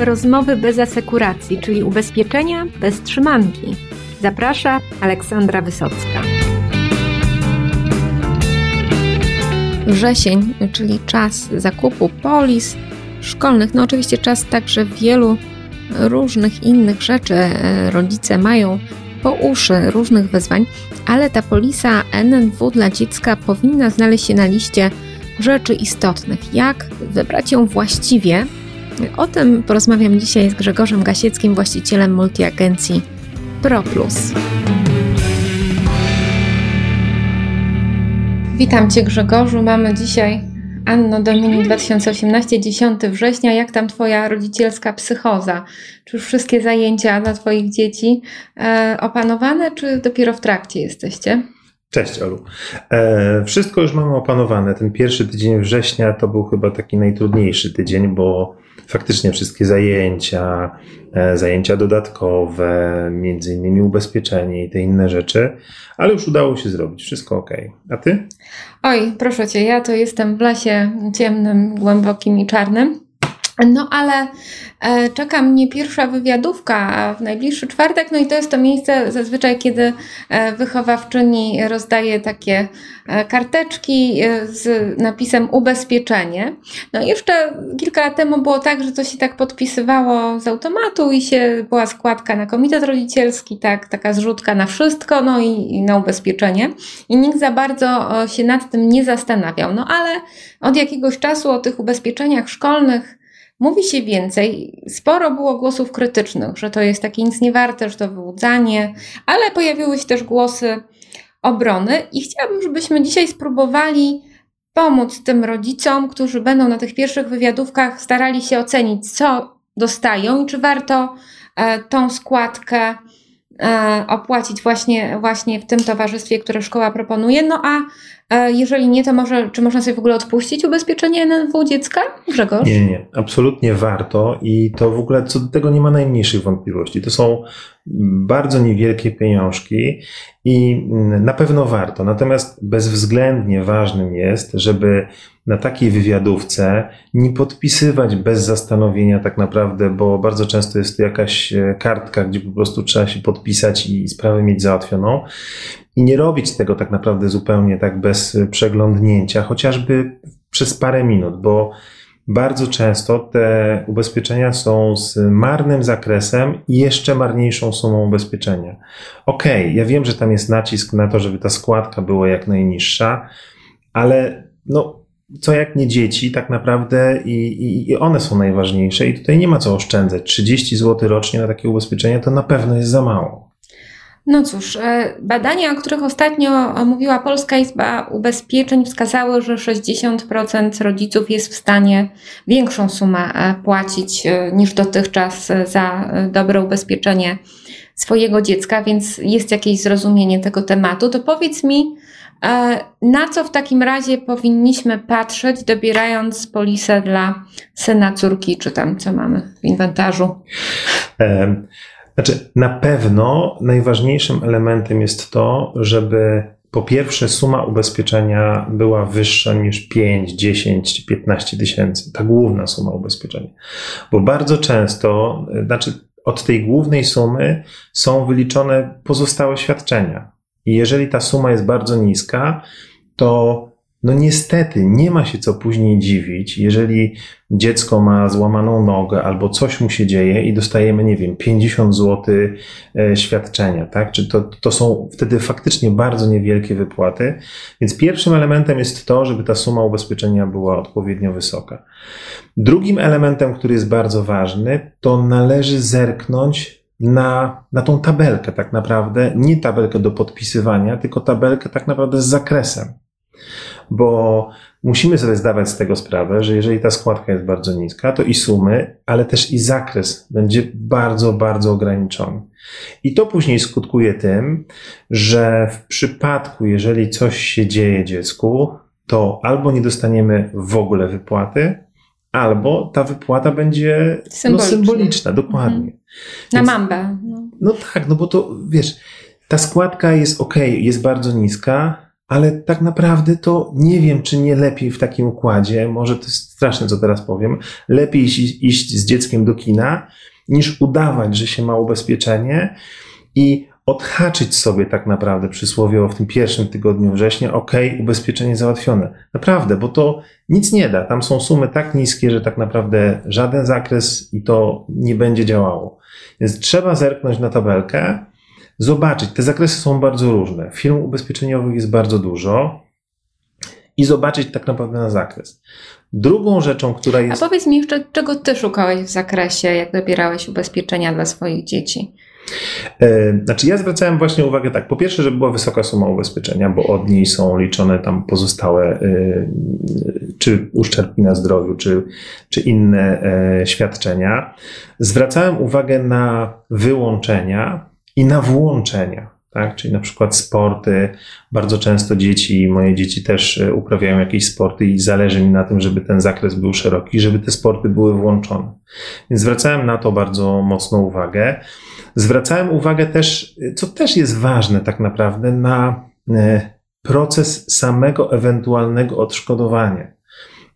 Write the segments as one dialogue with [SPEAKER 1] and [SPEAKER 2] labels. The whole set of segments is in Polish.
[SPEAKER 1] Rozmowy bez asekuracji, czyli ubezpieczenia bez trzymanki. Zaprasza Aleksandra Wysocka. Wrzesień, czyli czas zakupu polis szkolnych, no oczywiście czas także wielu różnych innych rzeczy. Rodzice mają po uszy różnych wyzwań, ale ta polisa NNW dla dziecka powinna znaleźć się na liście rzeczy istotnych. Jak wybrać ją właściwie? O tym porozmawiam dzisiaj z Grzegorzem Gasieckim, właścicielem multiagencji ProPlus. Witam Cię Grzegorzu, mamy dzisiaj Anno Domini 2018, 10 września. Jak tam Twoja rodzicielska psychoza? Czy już wszystkie zajęcia dla Twoich dzieci e, opanowane, czy dopiero w trakcie jesteście?
[SPEAKER 2] Cześć Olu. E, wszystko już mamy opanowane. Ten pierwszy tydzień września to był chyba taki najtrudniejszy tydzień, bo faktycznie wszystkie zajęcia, e, zajęcia dodatkowe, między innymi ubezpieczenie i te inne rzeczy, ale już udało się zrobić. Wszystko ok. A ty?
[SPEAKER 1] Oj, proszę cię, ja to jestem w lesie ciemnym, głębokim i czarnym. No ale e, czeka mnie pierwsza wywiadówka w najbliższy czwartek, no i to jest to miejsce zazwyczaj, kiedy e, wychowawczyni rozdaje takie e, karteczki e, z napisem ubezpieczenie. No jeszcze kilka lat temu było tak, że to się tak podpisywało z automatu i się była składka na komitet rodzicielski, tak, taka zrzutka na wszystko, no i, i na ubezpieczenie. I nikt za bardzo się nad tym nie zastanawiał. No ale od jakiegoś czasu o tych ubezpieczeniach szkolnych Mówi się więcej. Sporo było głosów krytycznych, że to jest takie nic nie warte, że to wyłudzanie, ale pojawiły się też głosy obrony i chciałabym, żebyśmy dzisiaj spróbowali pomóc tym rodzicom, którzy będą na tych pierwszych wywiadówkach starali się ocenić, co dostają i czy warto e, tą składkę opłacić właśnie, właśnie w tym towarzystwie, które szkoła proponuje. No a jeżeli nie, to może, czy można sobie w ogóle odpuścić ubezpieczenie NNW dziecka? Grzegorz?
[SPEAKER 2] Nie, nie, absolutnie warto i to w ogóle co do tego nie ma najmniejszych wątpliwości. To są bardzo niewielkie pieniążki i na pewno warto. Natomiast bezwzględnie ważnym jest, żeby na takiej wywiadówce nie podpisywać bez zastanowienia tak naprawdę, bo bardzo często jest to jakaś e, kartka, gdzie po prostu trzeba się podpisać i sprawę mieć załatwioną i nie robić tego tak naprawdę zupełnie tak bez przeglądnięcia, chociażby przez parę minut, bo bardzo często te ubezpieczenia są z marnym zakresem i jeszcze marniejszą sumą ubezpieczenia. Okej, okay, ja wiem, że tam jest nacisk na to, żeby ta składka była jak najniższa, ale no, co jak nie dzieci, tak naprawdę i, i, i one są najważniejsze i tutaj nie ma co oszczędzać. 30 zł rocznie na takie ubezpieczenie to na pewno jest za mało.
[SPEAKER 1] No cóż, e, badania, o których ostatnio mówiła Polska Izba Ubezpieczeń, wskazały, że 60% rodziców jest w stanie większą sumę e, płacić e, niż dotychczas za dobre ubezpieczenie swojego dziecka, więc jest jakieś zrozumienie tego tematu. To powiedz mi, na co w takim razie powinniśmy patrzeć, dobierając polisę dla syna, córki, czy tam co mamy w inwentarzu?
[SPEAKER 2] Znaczy, na pewno najważniejszym elementem jest to, żeby po pierwsze suma ubezpieczenia była wyższa niż 5, 10 15 tysięcy. Ta główna suma ubezpieczenia. Bo bardzo często, znaczy od tej głównej sumy są wyliczone pozostałe świadczenia. I jeżeli ta suma jest bardzo niska, to no niestety nie ma się co później dziwić, jeżeli dziecko ma złamaną nogę albo coś mu się dzieje i dostajemy, nie wiem, 50 zł e, świadczenia, tak? Czy to, to są wtedy faktycznie bardzo niewielkie wypłaty. Więc pierwszym elementem jest to, żeby ta suma ubezpieczenia była odpowiednio wysoka. Drugim elementem, który jest bardzo ważny, to należy zerknąć na, na tą tabelkę tak naprawdę, nie tabelkę do podpisywania, tylko tabelkę tak naprawdę z zakresem bo musimy sobie zdawać z tego sprawę, że jeżeli ta składka jest bardzo niska, to i sumy, ale też i zakres będzie bardzo, bardzo ograniczony. I to później skutkuje tym, że w przypadku, jeżeli coś się dzieje dziecku, to albo nie dostaniemy w ogóle wypłaty, albo ta wypłata będzie no, symboliczna, dokładnie. Mhm.
[SPEAKER 1] Na Więc, mambę.
[SPEAKER 2] No. no tak, no bo to wiesz, ta składka jest ok, jest bardzo niska, ale tak naprawdę to nie wiem, czy nie lepiej w takim układzie, może to jest straszne, co teraz powiem, lepiej iść, iść z dzieckiem do kina, niż udawać, że się ma ubezpieczenie i odhaczyć sobie tak naprawdę przysłowiowo w tym pierwszym tygodniu września, ok, ubezpieczenie załatwione. Naprawdę, bo to nic nie da. Tam są sumy tak niskie, że tak naprawdę żaden zakres i to nie będzie działało. Więc trzeba zerknąć na tabelkę, zobaczyć. Te zakresy są bardzo różne. Firm ubezpieczeniowych jest bardzo dużo i zobaczyć tak naprawdę na zakres. Drugą rzeczą, która jest.
[SPEAKER 1] A powiedz mi jeszcze, czego ty szukałeś w zakresie, jak wybierałeś ubezpieczenia dla swoich dzieci?
[SPEAKER 2] E, znaczy, ja zwracałem właśnie uwagę tak. Po pierwsze, żeby była wysoka suma ubezpieczenia, bo od niej są liczone tam pozostałe, e, czy uszczerbki na zdrowiu, czy, czy inne e, świadczenia. Zwracałem uwagę na wyłączenia i na włączenia tak? Czyli na przykład sporty. Bardzo często dzieci, moje dzieci też e, uprawiają jakieś sporty i zależy mi na tym, żeby ten zakres był szeroki, żeby te sporty były włączone. Więc zwracałem na to bardzo mocną uwagę. Zwracałem uwagę też, co też jest ważne tak naprawdę, na e, proces samego ewentualnego odszkodowania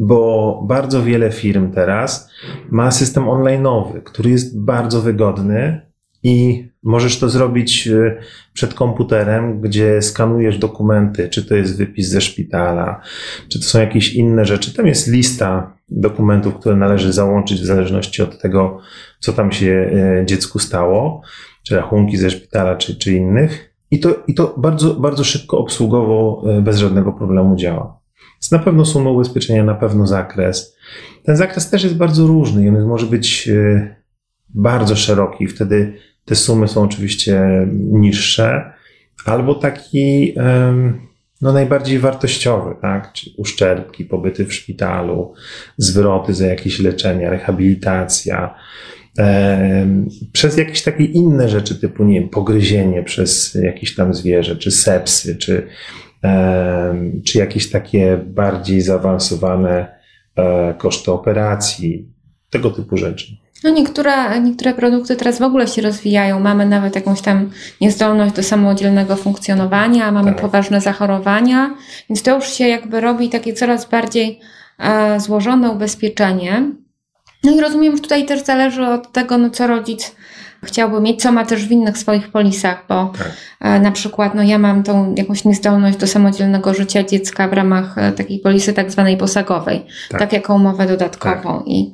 [SPEAKER 2] bo bardzo wiele firm teraz ma system online'owy, który jest bardzo wygodny, i możesz to zrobić y, przed komputerem, gdzie skanujesz dokumenty, czy to jest wypis ze szpitala, czy to są jakieś inne rzeczy. Tam jest lista dokumentów, które należy załączyć w zależności od tego, co tam się y, dziecku stało, czy rachunki ze szpitala, czy, czy innych. I to, I to bardzo, bardzo szybko obsługowo, y, bez żadnego problemu działa. Jest na pewno suma ubezpieczenia, na pewno zakres. Ten zakres też jest bardzo różny i on może być bardzo szeroki, wtedy te sumy są oczywiście niższe, albo taki no, najbardziej wartościowy, tak? Czyli uszczerbki, pobyty w szpitalu, zwroty za jakieś leczenie, rehabilitacja, przez jakieś takie inne rzeczy typu, nie wiem, pogryzienie przez jakieś tam zwierzę, czy sepsy, czy, czy jakieś takie bardziej zaawansowane e, koszty operacji, tego typu rzeczy.
[SPEAKER 1] No niektóre, niektóre produkty teraz w ogóle się rozwijają. Mamy nawet jakąś tam niezdolność do samodzielnego funkcjonowania, mamy tak. poważne zachorowania, więc to już się jakby robi takie coraz bardziej e, złożone ubezpieczenie. No i rozumiem, że tutaj też zależy od tego, no co rodzic chciałby mieć, co ma też w innych swoich polisach, bo tak. e, na przykład no ja mam tą jakąś niezdolność do samodzielnego życia dziecka w ramach e, takiej polisy tak zwanej posagowej, tak, tak jako umowę dodatkową.
[SPEAKER 2] Tak. I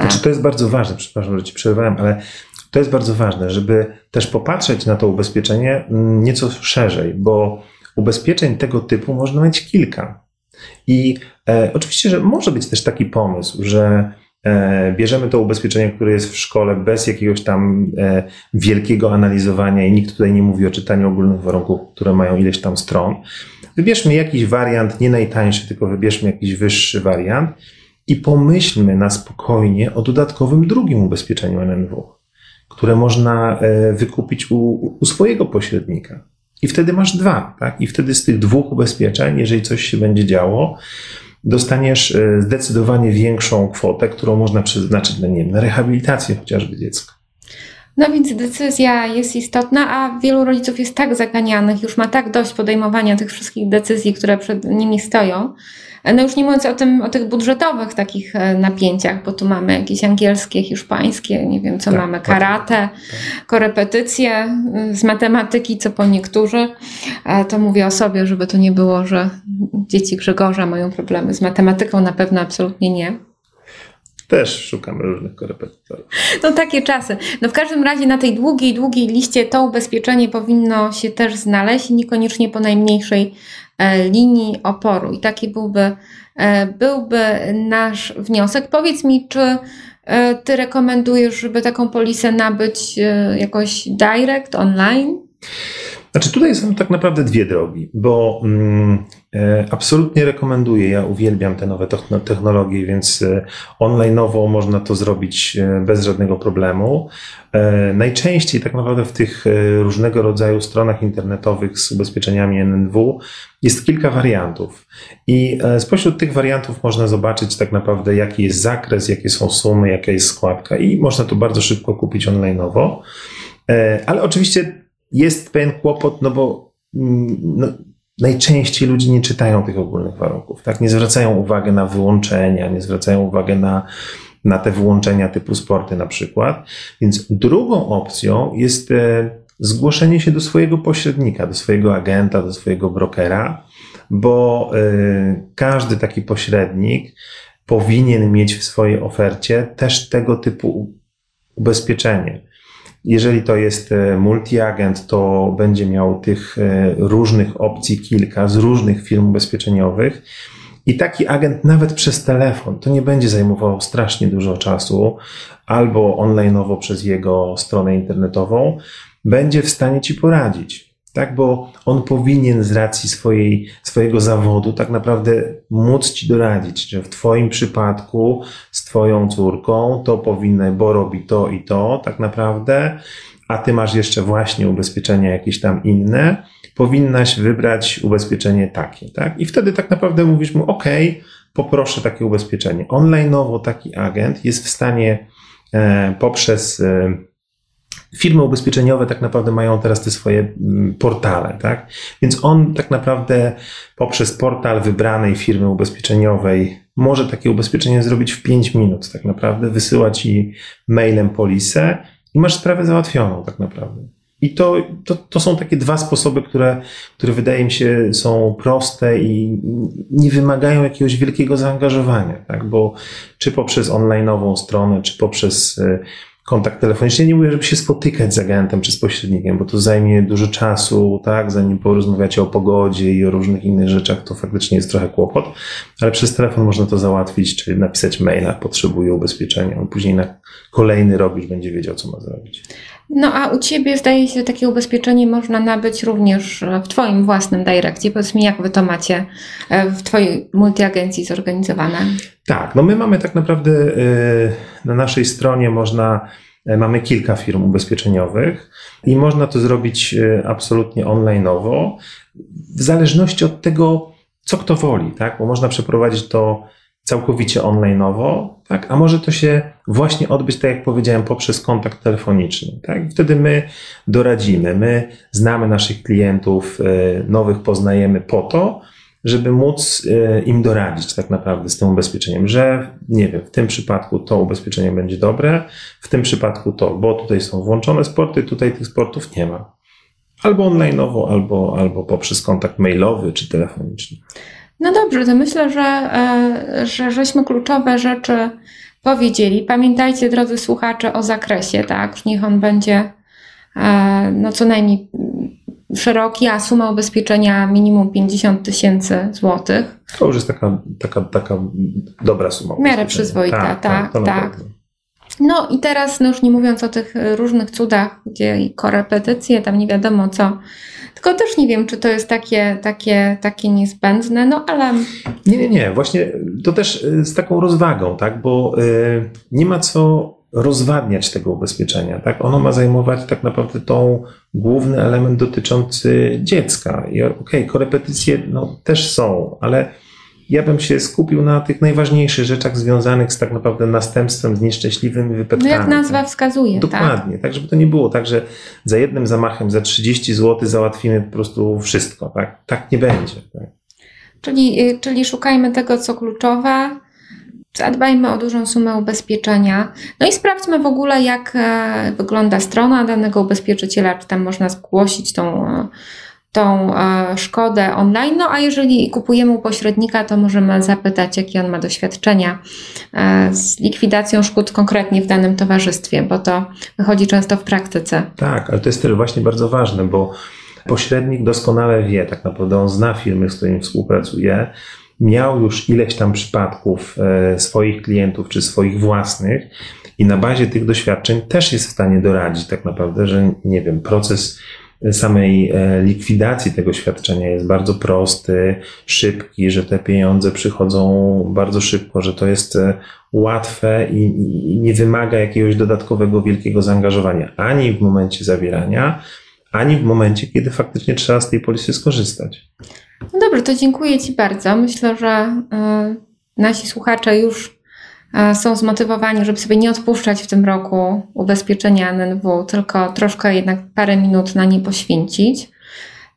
[SPEAKER 2] znaczy, to jest bardzo ważne, przepraszam, że ci przerwałem, ale to jest bardzo ważne, żeby też popatrzeć na to ubezpieczenie mm, nieco szerzej, bo ubezpieczeń tego typu można mieć kilka. I e, oczywiście, że może być też taki pomysł, że e, bierzemy to ubezpieczenie, które jest w szkole bez jakiegoś tam e, wielkiego analizowania i nikt tutaj nie mówi o czytaniu ogólnych warunków, które mają ileś tam stron. Wybierzmy jakiś wariant, nie najtańszy, tylko wybierzmy jakiś wyższy wariant i pomyślmy na spokojnie o dodatkowym drugim ubezpieczeniu NNW, które można e, wykupić u, u swojego pośrednika. I wtedy masz dwa, tak? I wtedy z tych dwóch ubezpieczeń, jeżeli coś się będzie działo, dostaniesz e, zdecydowanie większą kwotę, którą można przeznaczyć na, nie wiem, na rehabilitację chociażby dziecka.
[SPEAKER 1] No więc decyzja jest istotna, a wielu rodziców jest tak zaganianych, już ma tak dość podejmowania tych wszystkich decyzji, które przed nimi stoją, no już nie mówiąc o, tym, o tych budżetowych takich e, napięciach, bo tu mamy jakieś angielskie, hiszpańskie, nie wiem co tak, mamy, karate, tak. korepetycje y, z matematyki, co po niektórzy. To mówię o sobie, żeby to nie było, że dzieci Grzegorza mają problemy z matematyką, na pewno absolutnie nie.
[SPEAKER 2] Też szukam różnych korepetytorów.
[SPEAKER 1] No takie czasy. No w każdym razie na tej długiej, długiej liście to ubezpieczenie powinno się też znaleźć niekoniecznie po najmniejszej E, linii oporu. I taki byłby, e, byłby nasz wniosek. Powiedz mi, czy e, Ty rekomendujesz, żeby taką polisę nabyć jakoś direct, online?
[SPEAKER 2] Znaczy tutaj są tak naprawdę dwie drogi, bo mm, e, absolutnie rekomenduję, ja uwielbiam te nowe technologie, więc e, online'owo można to zrobić e, bez żadnego problemu. Najczęściej tak naprawdę w tych różnego rodzaju stronach internetowych z ubezpieczeniami NNW jest kilka wariantów i spośród tych wariantów można zobaczyć tak naprawdę jaki jest zakres, jakie są sumy, jaka jest składka i można to bardzo szybko kupić online'owo. Ale oczywiście jest pewien kłopot, no bo mm, no, najczęściej ludzie nie czytają tych ogólnych warunków, tak? Nie zwracają uwagi na wyłączenia, nie zwracają uwagi na, na te wyłączenia typu sporty na przykład. Więc drugą opcją jest e, zgłoszenie się do swojego pośrednika, do swojego agenta, do swojego brokera, bo e, każdy taki pośrednik powinien mieć w swojej ofercie też tego typu ubezpieczenie. Jeżeli to jest e, multiagent, to będzie miał tych e, różnych opcji kilka z różnych firm ubezpieczeniowych. I taki agent nawet przez telefon, to nie będzie zajmowało strasznie dużo czasu, albo onlineowo przez jego stronę internetową, będzie w stanie ci poradzić tak? Bo on powinien z racji swojej, swojego zawodu tak naprawdę móc ci doradzić, że w Twoim przypadku z Twoją córką to powinno, bo robi to i to tak naprawdę, a Ty masz jeszcze właśnie ubezpieczenia jakieś tam inne, powinnaś wybrać ubezpieczenie takie, tak? I wtedy tak naprawdę mówisz mu, ok, poproszę takie ubezpieczenie. Online'owo taki agent jest w stanie e, poprzez e, firmy ubezpieczeniowe tak naprawdę mają teraz te swoje mm, portale, tak? Więc on tak naprawdę poprzez portal wybranej firmy ubezpieczeniowej może takie ubezpieczenie zrobić w 5 minut, tak naprawdę, wysyłać ci mailem polisę i masz sprawę załatwioną, tak naprawdę. I to, to, to są takie dwa sposoby, które, które wydaje mi się są proste i nie wymagają jakiegoś wielkiego zaangażowania, tak? Bo czy poprzez online'ową stronę, czy poprzez y, kontakt telefoniczny. Nie mówię, żeby się spotykać z agentem czy z pośrednikiem, bo to zajmie dużo czasu, tak, zanim porozmawiacie o pogodzie i o różnych innych rzeczach, to faktycznie jest trochę kłopot, ale przez telefon można to załatwić, czy napisać maila, potrzebuję ubezpieczenia, on później na kolejny rok już będzie wiedział, co ma zrobić.
[SPEAKER 1] No a u Ciebie zdaje się, że takie ubezpieczenie można nabyć również w Twoim własnym direkcie. Powiedz mi, jak Wy to macie e, w Twojej multiagencji zorganizowane?
[SPEAKER 2] Tak, no my mamy tak naprawdę e, na naszej stronie można, e, mamy kilka firm ubezpieczeniowych i można to zrobić absolutnie online'owo, w zależności od tego, co kto woli, tak? Bo można przeprowadzić to całkowicie online'owo, tak? A może to się właśnie odbyć, tak jak powiedziałem, poprzez kontakt telefoniczny, tak? Wtedy my doradzimy, my znamy naszych klientów, e, nowych poznajemy po to, żeby móc e, im doradzić tak naprawdę z tym ubezpieczeniem, że nie wiem, w tym przypadku to ubezpieczenie będzie dobre, w tym przypadku to, bo tutaj są włączone sporty, tutaj tych sportów nie ma. Albo online'owo, albo, albo poprzez kontakt mailowy czy telefoniczny.
[SPEAKER 1] No dobrze, to myślę, że, e, że żeśmy kluczowe rzeczy powiedzieli. Pamiętajcie, drodzy słuchacze, o zakresie, tak? Niech on będzie e, no co najmniej szeroki, a suma ubezpieczenia minimum 50 tysięcy złotych.
[SPEAKER 2] To już jest taka, taka, taka dobra suma.
[SPEAKER 1] W miarę przyzwoita, tak. tak, tak. tak. No i teraz, no już nie mówiąc o tych różnych cudach, gdzie i korepetycje, tam nie wiadomo co, tylko też nie wiem, czy to jest takie, takie, takie niezbędne, no ale.
[SPEAKER 2] Nie, nie, nie. Właśnie to też y, z taką rozwagą, tak? Bo y, nie ma co rozwadniać tego ubezpieczenia, tak? Ono ma zajmować tak naprawdę tą główny element dotyczący dziecka. I okej, okay, korepetycje no, też są, ale ja bym się skupił na tych najważniejszych rzeczach związanych z tak naprawdę następstwem, z nieszczęśliwymi wypadkami.
[SPEAKER 1] No jak nazwa wskazuje.
[SPEAKER 2] Dokładnie, tak? tak, żeby to nie było tak, że za jednym zamachem, za 30 zł załatwimy po prostu wszystko. Tak, tak nie będzie. Tak?
[SPEAKER 1] Czyli, y, czyli szukajmy tego, co kluczowe, zadbajmy o dużą sumę ubezpieczenia. No i sprawdźmy w ogóle, jak e, wygląda strona danego ubezpieczyciela, czy tam można zgłosić tą e, tą e, szkodę online. No a jeżeli kupujemy u pośrednika, to możemy zapytać, jakie on ma doświadczenia z likwidacją szkód konkretnie w danym towarzystwie, bo to wychodzi często w praktyce.
[SPEAKER 2] Tak, ale to jest też właśnie bardzo ważne, bo pośrednik doskonale wie, tak naprawdę on zna firmy, z którymi współpracuje, miał już ileś tam przypadków e, swoich klientów czy swoich własnych i na bazie tych doświadczeń też jest w stanie doradzić tak naprawdę, że nie wiem, proces samej e, likwidacji tego świadczenia jest bardzo prosty, szybki, że te pieniądze przychodzą bardzo szybko, że to jest e, łatwe i, nie wymaga jakiegoś dodatkowego wielkiego zaangażowania ani w momencie zawierania, ani w momencie, kiedy faktycznie trzeba z tej polisy skorzystać.
[SPEAKER 1] No dobrze, to dziękuję Ci bardzo. Myślę, że y, nasi słuchacze już są zmotywowani, żeby sobie nie odpuszczać w tym roku ubezpieczenia NNW, tylko troszkę jednak parę minut na nie poświęcić.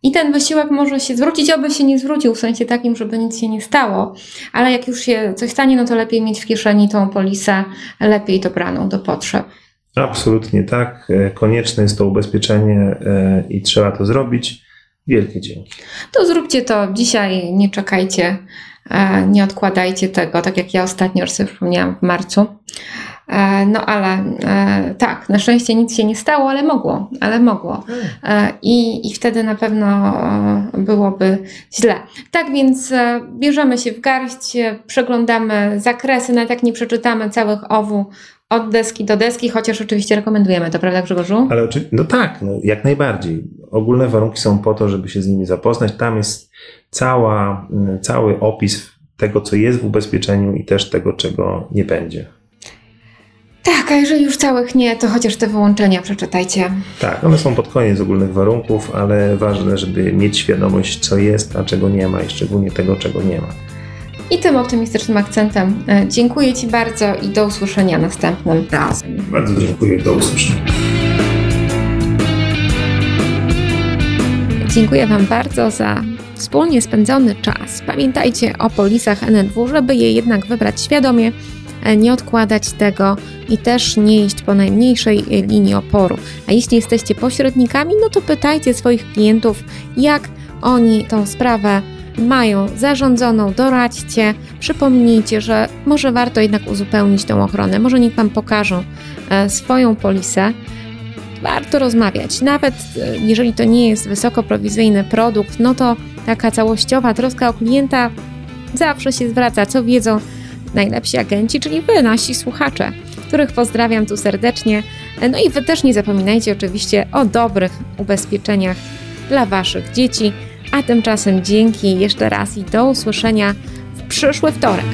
[SPEAKER 1] I ten wysiłek może się zwrócić, oby się nie zwrócił, w sensie takim, żeby nic się nie stało, ale jak już się coś stanie, no to lepiej mieć w kieszeni tą polisę, lepiej dobraną do potrzeb.
[SPEAKER 2] Absolutnie tak. E, konieczne jest to ubezpieczenie e, i trzeba to zrobić. Wielkie dzięki.
[SPEAKER 1] To zróbcie to dzisiaj, nie czekajcie, e, nie odkładajcie tego, tak jak ja ostatnio już sobie wspomniałam w marcu. E, no ale e, tak, na szczęście nic się nie stało, ale mogło, ale mogło. E, I, I wtedy na pewno byłoby źle. Tak więc bierzemy się w garść, przeglądamy zakresy, nawet jak nie przeczytamy całych owu od deski do deski, chociaż oczywiście rekomendujemy to, prawda Grzegorzu?
[SPEAKER 2] Ale oczywiście, no tak, no, jak najbardziej. Ogólne warunki są po to, żeby się z nimi zapoznać. Tam jest cała, cały opis tego, co jest w ubezpieczeniu i też tego, czego nie będzie.
[SPEAKER 1] Tak, a jeżeli już całych nie, to chociaż te wyłączenia przeczytajcie.
[SPEAKER 2] Tak, one są pod koniec ogólnych warunków, ale ważne, żeby mieć świadomość, co jest, a czego nie ma i szczególnie tego, czego nie ma.
[SPEAKER 1] I tym optymistycznym akcentem e, dziękuję Ci bardzo i do usłyszenia następnym razem.
[SPEAKER 2] Bardzo dziękuję, do usłyszenia.
[SPEAKER 1] Dziękuję Wam bardzo za wspólnie spędzony czas. Pamiętajcie o polisach NNW, żeby je jednak wybrać świadomie nie odkładać tego i też nie iść po najmniejszej e, linii oporu. A jeśli jesteście pośrednikami, no to pytajcie swoich klientów, jak oni tą sprawę mają zarządzoną, doradźcie, przypomnijcie, że może warto jednak uzupełnić tą ochronę, może niech Wam pokażą e, swoją polisę. Warto rozmawiać, nawet jeżeli to nie jest wysokoprowizyjny produkt, no to taka całościowa troska o klienta zawsze się zwraca, co wiedzą najlepsi agenci, czyli Wy, nasi słuchacze, których pozdrawiam tu serdecznie. No i Wy też nie zapominajcie oczywiście o dobrych ubezpieczeniach dla Waszych dzieci. A tymczasem dzięki jeszcze raz i do usłyszenia w przyszły wtorek.